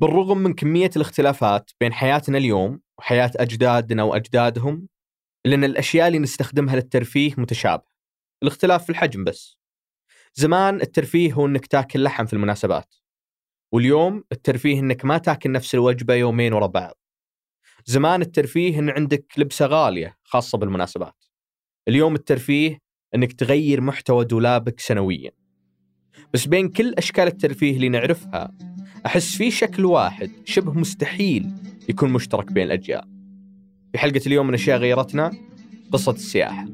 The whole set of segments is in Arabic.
بالرغم من كمية الاختلافات بين حياتنا اليوم وحياة أجدادنا وأجدادهم إلا أن الأشياء اللي نستخدمها للترفيه متشابهة. الاختلاف في الحجم بس. زمان الترفيه هو أنك تاكل لحم في المناسبات واليوم الترفيه أنك ما تاكل نفس الوجبة يومين ورا بعض. زمان الترفيه أن عندك لبسة غالية خاصة بالمناسبات. اليوم الترفيه أنك تغير محتوى دولابك سنويا. بس بين كل أشكال الترفيه اللي نعرفها أحس في شكل واحد شبه مستحيل يكون مشترك بين الأجيال. في حلقة اليوم من أشياء غيرتنا قصة السياحة.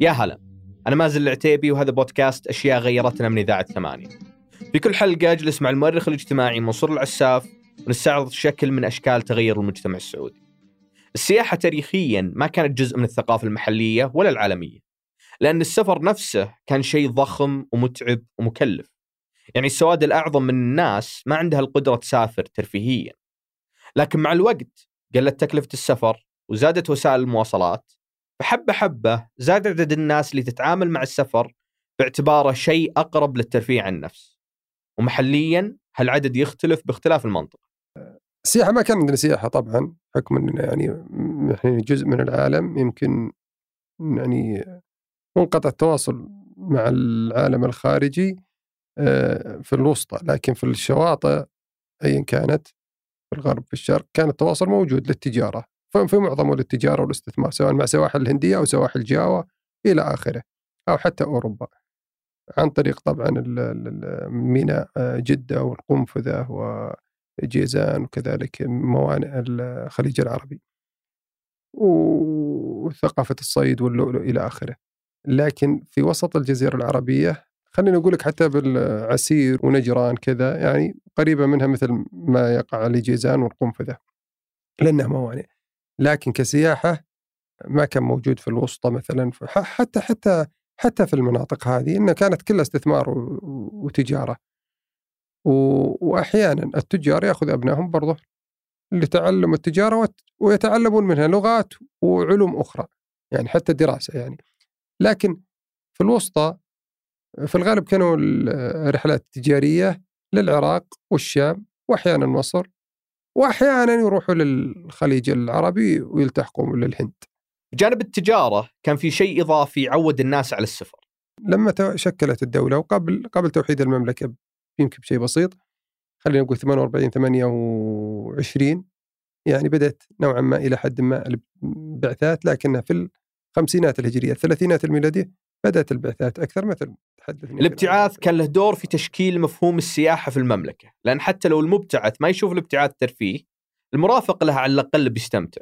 يا هلا أنا مازن العتيبي وهذا بودكاست أشياء غيرتنا من إذاعة ثمانية. في كل حلقة أجلس مع المؤرخ الاجتماعي منصور العساف ونستعرض شكل من أشكال تغير المجتمع السعودي. السياحة تاريخيا ما كانت جزء من الثقافة المحلية ولا العالمية لأن السفر نفسه كان شيء ضخم ومتعب ومكلف. يعني السواد الأعظم من الناس ما عندها القدرة تسافر ترفيهيا. لكن مع الوقت قلت تكلفة السفر وزادت وسائل المواصلات فحبة حبة زاد عدد الناس اللي تتعامل مع السفر باعتباره شيء أقرب للترفيه عن النفس. ومحليا هالعدد يختلف باختلاف المنطقة. السياحة ما كان عندنا سياحة طبعا حكم أننا يعني إحنا جزء من العالم يمكن يعني منقطع التواصل مع العالم الخارجي آه، في الوسطى. لكن في الشواطئ أيا كانت في الغرب في الشرق كان التواصل موجود للتجارة. في معظمه للتجارة والاستثمار سواء مع سواحل الهندية أو سواحل جاوا إلى آخره أو حتى أوروبا. عن طريق طبعا ميناء آه، جدة والقنفذة وجيزان وكذلك موانئ الخليج العربي وثقافة الصيد واللؤلؤ إلى آخره. لكن في وسط الجزيرة العربية خلينا نقول لك حتى بالعسير ونجران كذا يعني قريبة منها مثل ما يقع لجيزان والقنفذة لأنها موانئ. لكن كسياحة ما كان موجود في الوسطى مثلا حتى حتى حتى في المناطق هذه إنها كانت كلها استثمار وتجارة. واحيانا التجار يأخذ أبنائهم برضه لتعلم التجارة ويتعلمون منها لغات وعلوم أخرى يعني حتى دراسه يعني لكن في الوسطى في الغالب كانوا الرحلات التجارية للعراق والشام واحيانا مصر واحيانا يروحوا للخليج العربي ويلتحقوا للهند. بجانب التجارة كان في شيء إضافي عود الناس على السفر. لما شكلت الدولة وقبل قبل توحيد المملكة يمكن بشيء بسيط خلينا نقول 48 28 يعني بدأت نوعا ما إلى حد ما البعثات لكنها في الخمسينات الهجرية الثلاثينات الميلادية بدأت البعثات أكثر مثل تحدثني الابتعاث كان له دور في تشكيل مفهوم السياحة في المملكة لأن حتى لو المبتعث ما يشوف الابتعاث ترفيه المرافق له على الأقل بيستمتع.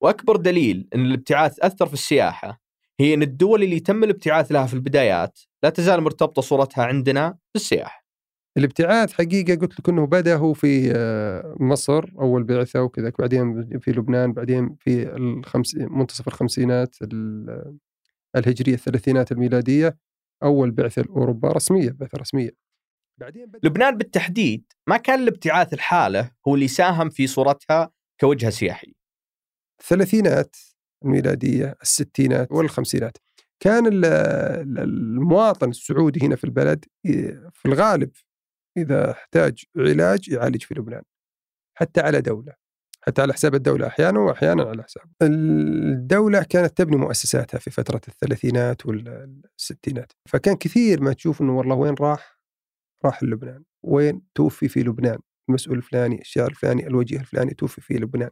وأكبر دليل إن الابتعاث أثر في السياحة هي إن الدول اللي تم الابتعاث لها في البدايات لا تزال مرتبطة صورتها عندنا بالسياحه الابتعاث حقيقة قلت لك إنه بدأ هو في آه، مصر أول بعثة وكذا بعدين في لبنان بعدين في الخمس منتصف الخمسينات الهجرية الثلاثينات الميلادية أول بعثة لأوروبا رسمية بعثة رسمية. بعدين لبنان بالتحديد ما كان الابتعاث الحالة هو اللي ساهم في صورتها كوجهه سياحيه الثلاثينات الميلادية الستينات والخمسينات. كان المواطن السعودي هنا في البلد في الغالب إذا أحتاج علاج يعالج في لبنان حتى على دولة حتى على حساب الدولة أحيانا وأحيانا على حساب. الدولة كانت تبني مؤسساتها في فترة الثلاثينات والستينات فكان كثير ما تشوف أنه والله وين راح؟ راح لبنان. وين؟ توفي في لبنان. المسؤول الفلاني الشاعر الفلاني الوجيه الفلاني توفي في لبنان.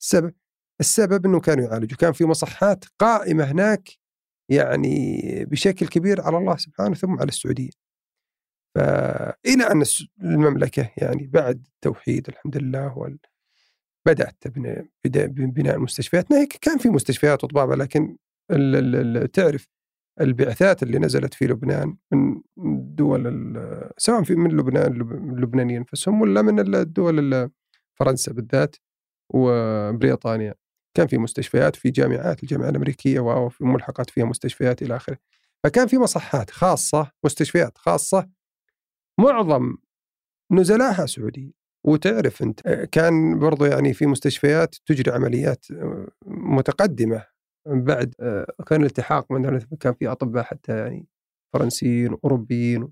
السبب السبب أنه كانوا يعالجوا. كان في مصحات قائمة هناك يعني بشكل كبير على الله سبحانه ثم على السعودية. فإلى أن المملكة يعني بعد التوحيد الحمد لله وال تبني بناء هيك كان في مستشفيات وطبابة لكن تعرف البعثات اللي نزلت في لبنان من دول سواء في من لبنان اللبنانيين انفسهم ولا من الدول فرنسا بالذات وبريطانيا. كان في مستشفيات في جامعات الجامعة الأمريكية وفي ملحقات فيها مستشفيات إلى آخره. فكان في مصحات خاصة مستشفيات خاصة معظم نزلاها سعوديين وتعرف أنت كان برضو يعني في مستشفيات تجري عمليات متقدمة بعد كان الالتحاق مثلا كان في أطباء حتى يعني فرنسيين واوروبيين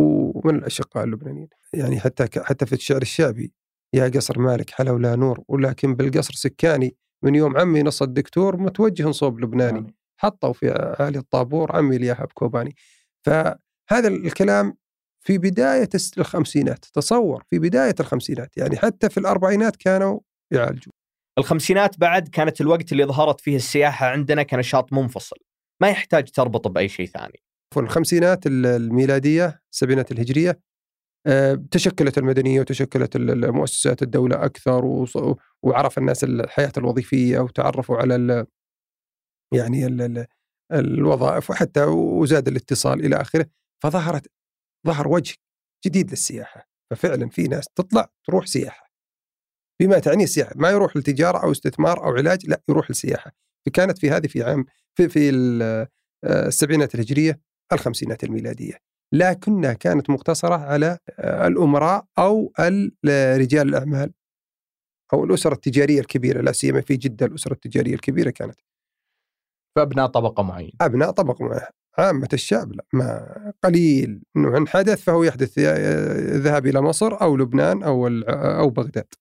ومن الأشقاء اللبنانيين. يعني حتى حتى في الشعر الشعبي يا قصر مالك حلا ولا نور. ولكن بالقصر سكاني من يوم عمي نص الدكتور متوجه صوب لبناني. حطوا في عالي الطابور عمي الياهب كوباني. فهذا الكلام في بداية الخمسينات تصور في بداية الخمسينات يعني حتى في الأربعينات كانوا يعالجوا الخمسينات بعد كانت الوقت اللي ظهرت فيه السياحة عندنا كنشاط منفصل ما يحتاج تربطه بأي شيء ثاني. في الخمسينات الميلادية السبعينات الهجرية آه، تشكلت المدنية وتشكلت مؤسسات الدولة أكثر وعرف الناس الحياة الوظيفية وتعرفوا على يعني الوظائف وحتى وزاد الاتصال إلى آخره. فظهرت ظهر وجه جديد للسياحة ففعلا في ناس تطلع تروح سياحة. بما تعنيه السياحة ما يروح لتجارة أو استثمار أو علاج لا يروح للسياحة فكانت في هذه في عام في, في آه، السبعينات الهجرية الخمسينات الميلادية. لكنها كانت مقتصرة على آه، الأمراء أو رجال الأعمال أو الأسر التجارية الكبيرة لا سيما في جدة الأسرة التجارية الكبيرة كانت. فأبناء طبقة معينة. أبناء طبقة معينة. عامة الشعب لا ما قليل إنه عن حدث فهو يحدث الذهاب إلى مصر أو لبنان أو أو بغداد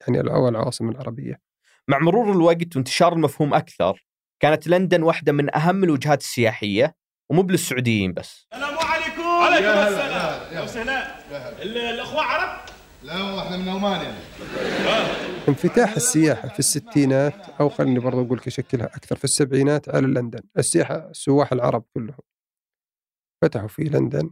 يعني أو العواصم العربية. مع مرور الوقت وانتشار المفهوم أكثر كانت لندن واحدة من أهم الوجهات السياحية ومو للسعوديين بس. السلام عليكم. عليكم السلام. وسهلا. الأخوة عرب؟ لا إحنا من عمان يعني. انفتاح السياحة في الستينات أو خليني برضو أقول لك أشكلها أكثر في السبعينات على لندن السياحة السواح العرب كلهم فتحوا في لندن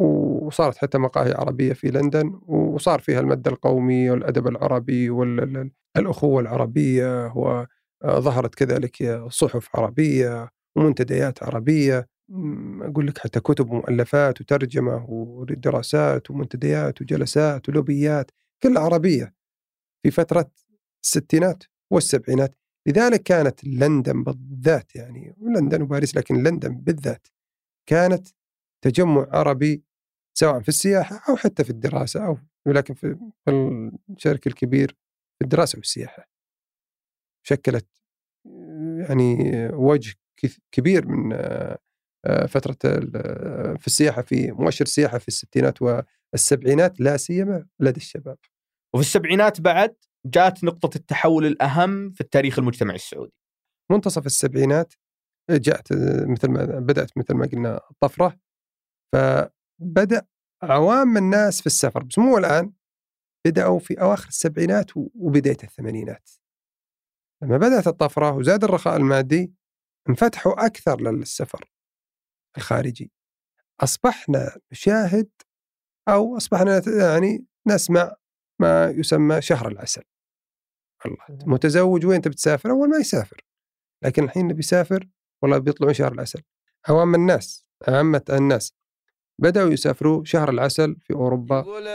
وصارت حتى مقاهي عربية في لندن وصار فيها المد القومي والأدب العربي والأخوة العربية وظهرت كذلك صحف عربية ومنتديات عربية أقول لك حتى كتب ومؤلفات وترجمة ودراسات ومنتديات وجلسات ولوبيات كلها عربية في فترة الستينات والسبعينات. لذلك كانت لندن بالذات يعني لندن وباريس لكن لندن بالذات كانت تجمع عربي سواء في السياحة أو حتى في الدراسة أو ولكن في الشرك الكبير في الدراسة والسياحة. شكلت يعني وجه كبير من فترة في السياحة في مؤشر السياحة في الستينات والسبعينات لا سيما لدى الشباب. وفي السبعينات بعد جاءت نقطة التحول الأهم في التاريخ المجتمعي السعودي. منتصف السبعينات جاءت مثل ما بدأت مثل ما قلنا الطفرة فبدأ عوام الناس في السفر. بس مو الآن بدأوا في أواخر السبعينات وبداية الثمانينات. لما بدأت الطفرة وزاد الرخاء المادي انفتحوا أكثر للسفر. الخارجي. أصبحنا نشاهد أو أصبحنا يعني نسمع ما يسمى شهر العسل. الله متزوج وين تبي تسافر؟ أول ما يسافر. لكن الحين نبي يسافر والله بيطلعون شهر العسل. عوام الناس عامة الناس. بدأوا يسافروا شهر العسل في أوروبا يقول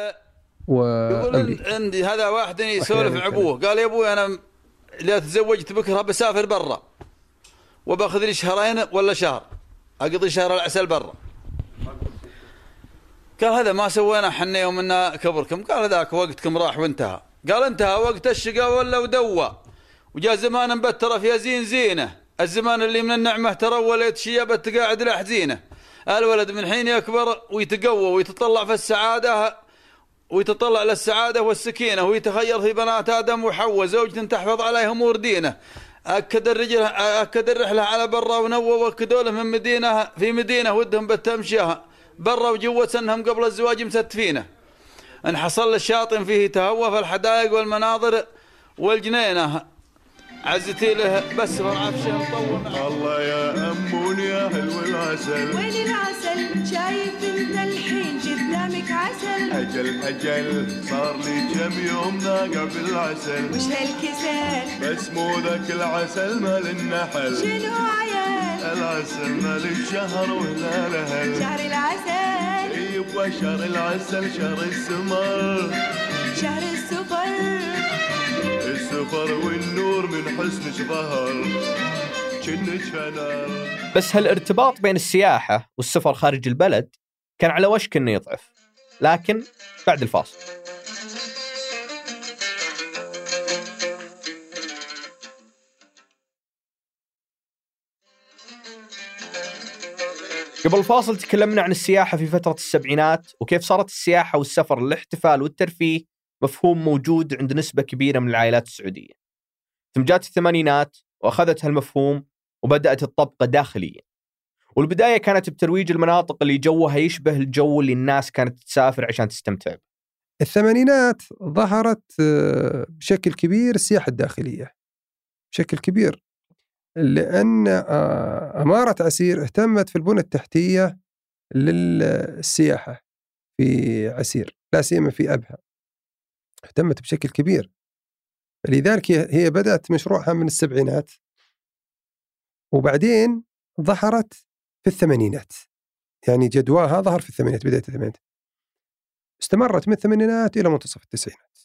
يقول عندي هذا واحد يسولف مع أبوه قال يا أبوي أنا إذا تزوجت بكرة بسافر برا. وبأخذ لي شهرين ولا شهر. أقضي شهر العسل برا. قال هذا ما سوينا حنا يوم ان كبركم. قال ذاك وقتكم راح وانتهى. قال انتهى وقت الشقاء ولا ودوى وجاء زمان مبتره في زين زينة. الزمان اللي من النعمة ترولت شيبه تقاعد له حزينه الولد من حين يكبر ويتقوى ويتطلع في السعادة ويتطلع للسعادة والسكينة ويتخير في بنات آدم وحواء زوجة تحفظ عليه امور دينه اكد الرجل اكد الرحله على برا ونوى واكدوا له من مدينه في مدينة ودهم بالتمشيه برا وجوا سنهم قبل الزواج مستفينه إن حصل الشاطئ فيه تهوى في الحدائق والمناظر والجنينة. عزتي له بس فرعفشه مطول. الله يا أمون يا حلو العسل وين العسل؟ شايف انت الحين قدامك عسل أجل أجل صار لي كم يوم ناقع بالعسل. وش هالكسل بس مو ذاك العسل مال النحل. شنو عيال؟ العسل مال الشهر وهلال شهر العسل. أيوه شهر العسل شهر السمر. شهر السفر النفر والنور من حسن ظهر بس هالارتباط بين السياحة والسفر خارج البلد كان على وشك إنه يضعف. لكن بعد الفاصل. قبل الفاصل تكلمنا عن السياحة في فترة السبعينات وكيف صارت السياحة والسفر للاحتفال والترفيه مفهوم موجود عند نسبة كبيرة من العائلات السعودية. ثم جات الثمانينات وأخذت هالمفهوم وبدأت الطبقة داخليا. والبداية كانت بترويج المناطق اللي جوها يشبه الجو اللي الناس كانت تسافر عشان تستمتع به. الثمانينات ظهرت آه، بشكل كبير السياحة الداخلية. بشكل كبير. لأن آه، أمارة عسير اهتمت في البنى التحتية للسياحة في عسير لا سيما في أبها. اهتمت بشكل كبير. لذلك هي بدأت مشروعها من السبعينات. وبعدين ظهرت في الثمانينات. يعني جدواها ظهر في الثمانينات بداية الثمانينات. استمرت من الثمانينات إلى منتصف التسعينات.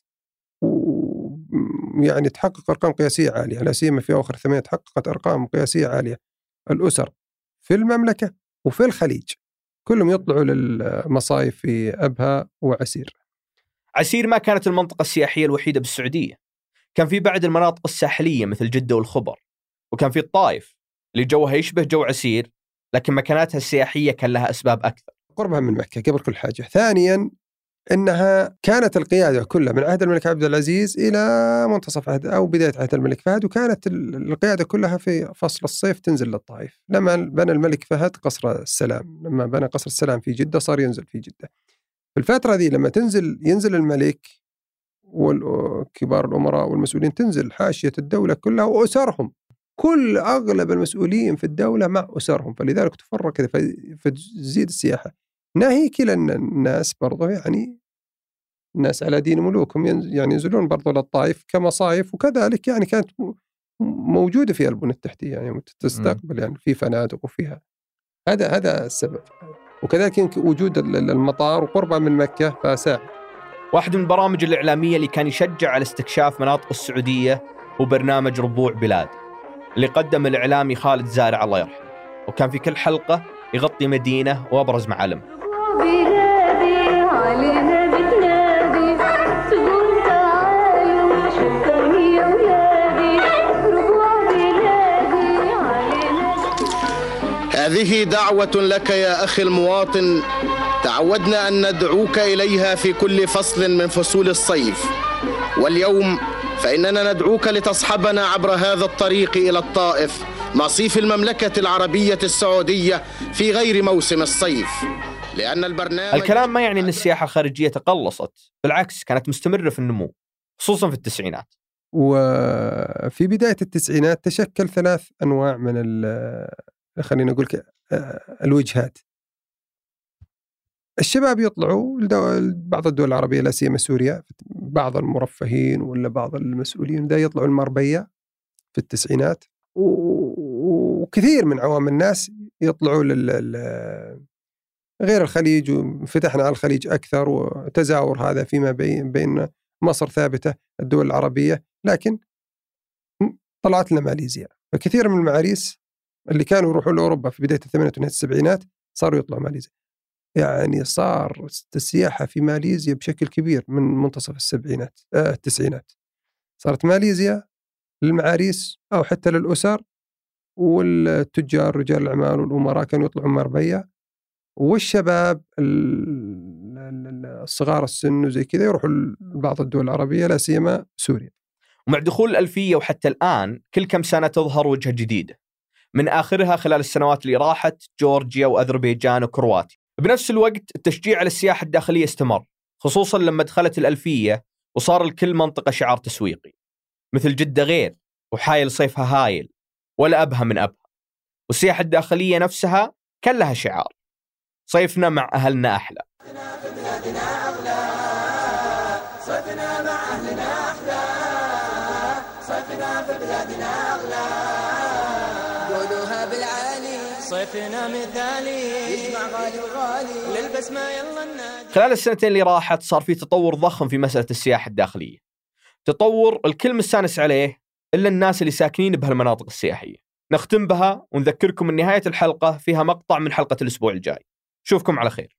ويعني تحقق أرقام قياسية عالية لا سيما في أواخر الثمانينات تحققت أرقام قياسية عالية. الأسر في المملكة وفي الخليج. كلهم يطلعوا للمصايف في أبها وعسير. عسير ما كانت المنطقة السياحية الوحيدة بالسعودية. كان في بعد المناطق الساحلية مثل جدة والخبر وكان في الطائف اللي جوها يشبه جو عسير لكن مكاناتها السياحية كان لها أسباب أكثر. قربها من مكة قبل كل حاجة. ثانيا إنها كانت القيادة كلها من عهد الملك عبد العزيز إلى منتصف عهد أو بداية عهد الملك فهد وكانت ال- القيادة كلها في فصل الصيف تنزل للطائف. لما بنى الملك فهد قصر السلام لما بنى قصر السلام في جدة صار ينزل في جدة. في الفترة ذي لما تنزل ينزل الملك وكبار الأمراء والمسؤولين تنزل حاشية الدولة كلها وأسرهم. كل أغلب المسؤولين في الدولة مع أسرهم فلذلك تفرق كذا فتزيد السياحة. ناهيك لأن الناس برضه يعني الناس على دين ملوكهم يعني ينزلون برضه للطائف كمصايف وكذلك يعني كانت م- موجودة في البنى التحتية يعني تستقبل يعني في فنادق وفيها. هذا هذا السبب. وكذلك يمكن وجود ال- ال- المطار وقربه من مكه فساعد واحد من البرامج الإعلامية اللي كان يشجع على استكشاف مناطق السعودية هو برنامج ربوع بلاد اللي قدم الإعلامي خالد زارع الله يرحمه. وكان في كل حلقة يغطي مدينة وأبرز معالمها هذه دعوة لك يا أخي المواطن. تعودنا أن ندعوك إليها في كل فصل من فصول الصيف. واليوم فإننا ندعوك لتصحبنا عبر هذا الطريق إلى الطائف مصيف المملكة العربية السعودية في غير موسم الصيف. لأن البرنامج الكلام ما يعني أن السياحة الخارجية تقلصت بالعكس كانت مستمرة في النمو خصوصا في التسعينات. وفي بداية التسعينات تشكل ثلاث أنواع من ال- خلينا نقول آه، الوجهات. الشباب يطلعوا بعض الدول العربية لا سيما سوريا بعض المرفهين ولا بعض المسؤولين ده يطلعوا المربية في التسعينات. وكثير من عوام الناس يطلعوا لل غير الخليج وفتحنا على الخليج أكثر وتزاور هذا فيما بين مصر ثابتة الدول العربية. لكن طلعت لنا ماليزيا فكثير من المعاريس اللي كانوا يروحوا لأوروبا في بداية الثمانينات ونهاية السبعينات صاروا يطلعوا ماليزيا. يعني صار السياحة في ماليزيا بشكل كبير من منتصف السبعينات آه التسعينات. صارت ماليزيا للمعاريس أو حتى للأسر والتجار رجال الأعمال والأمراء كانوا يطلعوا مربيه والشباب ال- ال- ال- الصغار السن وزي كذا يروحوا لبعض الدول العربية لا سيما سوريا. ومع دخول الألفية وحتى الآن كل كم سنة تظهر وجهة جديدة من آخرها خلال السنوات اللي راحت جورجيا وأذربيجان وكرواتيا. بنفس الوقت التشجيع على السياحة الداخلية استمر خصوصا لما دخلت الألفية وصار لكل منطقة شعار تسويقي. مثل جدة غير وحايل صيفها هايل ولا أبها من أبها. والسياحة الداخلية نفسها كان لها شعار. صيفنا مع أهلنا أحلى. قولوها بالعالي صيفنا مثالي. يجمع غالي وغالي. للبس ما يلا النادي. خلال السنتين اللي راحت صار في تطور ضخم في مسألة السياحة الداخلية. تطور الكل مستانس عليه إلا الناس اللي ساكنين بهالمناطق السياحية. نختم بها ونذكركم إن نهاية الحلقة فيها مقطع من حلقة الأسبوع الجاي. شوفكم على خير.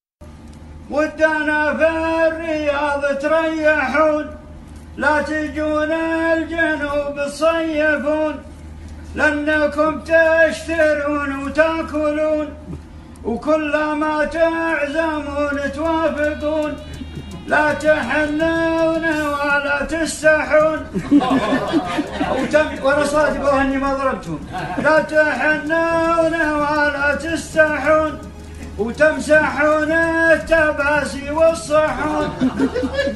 ودنا في الرياض تريحون لا تجون الجنوب تصيفون لأنكم تشترون وتأكلون وكلما تعزمون توافقون. لا تحنون ولا تستحون. وتم وأنا صادق إني ما ضربتهم. لا تحنون ولا تستحون. وتمسحون التباسي والصحون.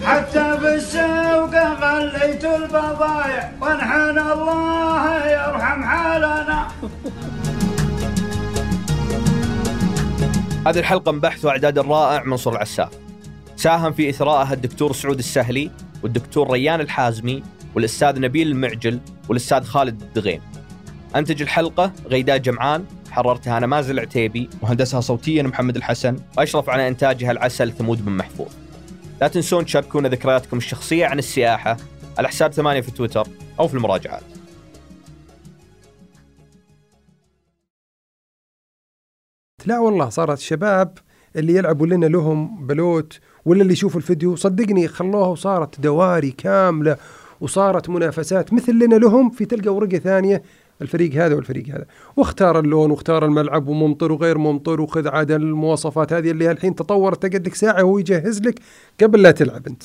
حتى بالسوق غليتوا البضايع. وانحن الله يرحم حالنا. هذه الحلقة من بحث وإعداد الرائع منصور العساف ساهم في إثرائها الدكتور سعود السهلي والدكتور ريان الحازمي والأستاذ نبيل المعجل والأستاذ خالد الدغيم. أنتج الحلقة غيداء جمعان حررتها أنا مازن العتيبي وهندسها صوتيا محمد الحسن وأشرف على إنتاجها العسل ثمود بن محفوظ. لا تنسون تشاركونا ذكرياتكم الشخصية عن السياحة على حساب ثمانية في تويتر أو في المراجعات. لا والله صارت الشباب اللي يلعبوا لنا لهم بلوت ولا اللي يشوفوا الفيديو. صدقني خلوها وصارت دواري كاملة وصارت منافسات مثل لنا لهم في تلقى ورقة ثانية الفريق هذا والفريق هذا. واختار اللون واختار الملعب وممطر وغير ممطر وخذ عاد المواصفات هذه اللي الحين تطورت. تقعد لك ساعة وهو يجهز لك قبل لا تلعب أنت.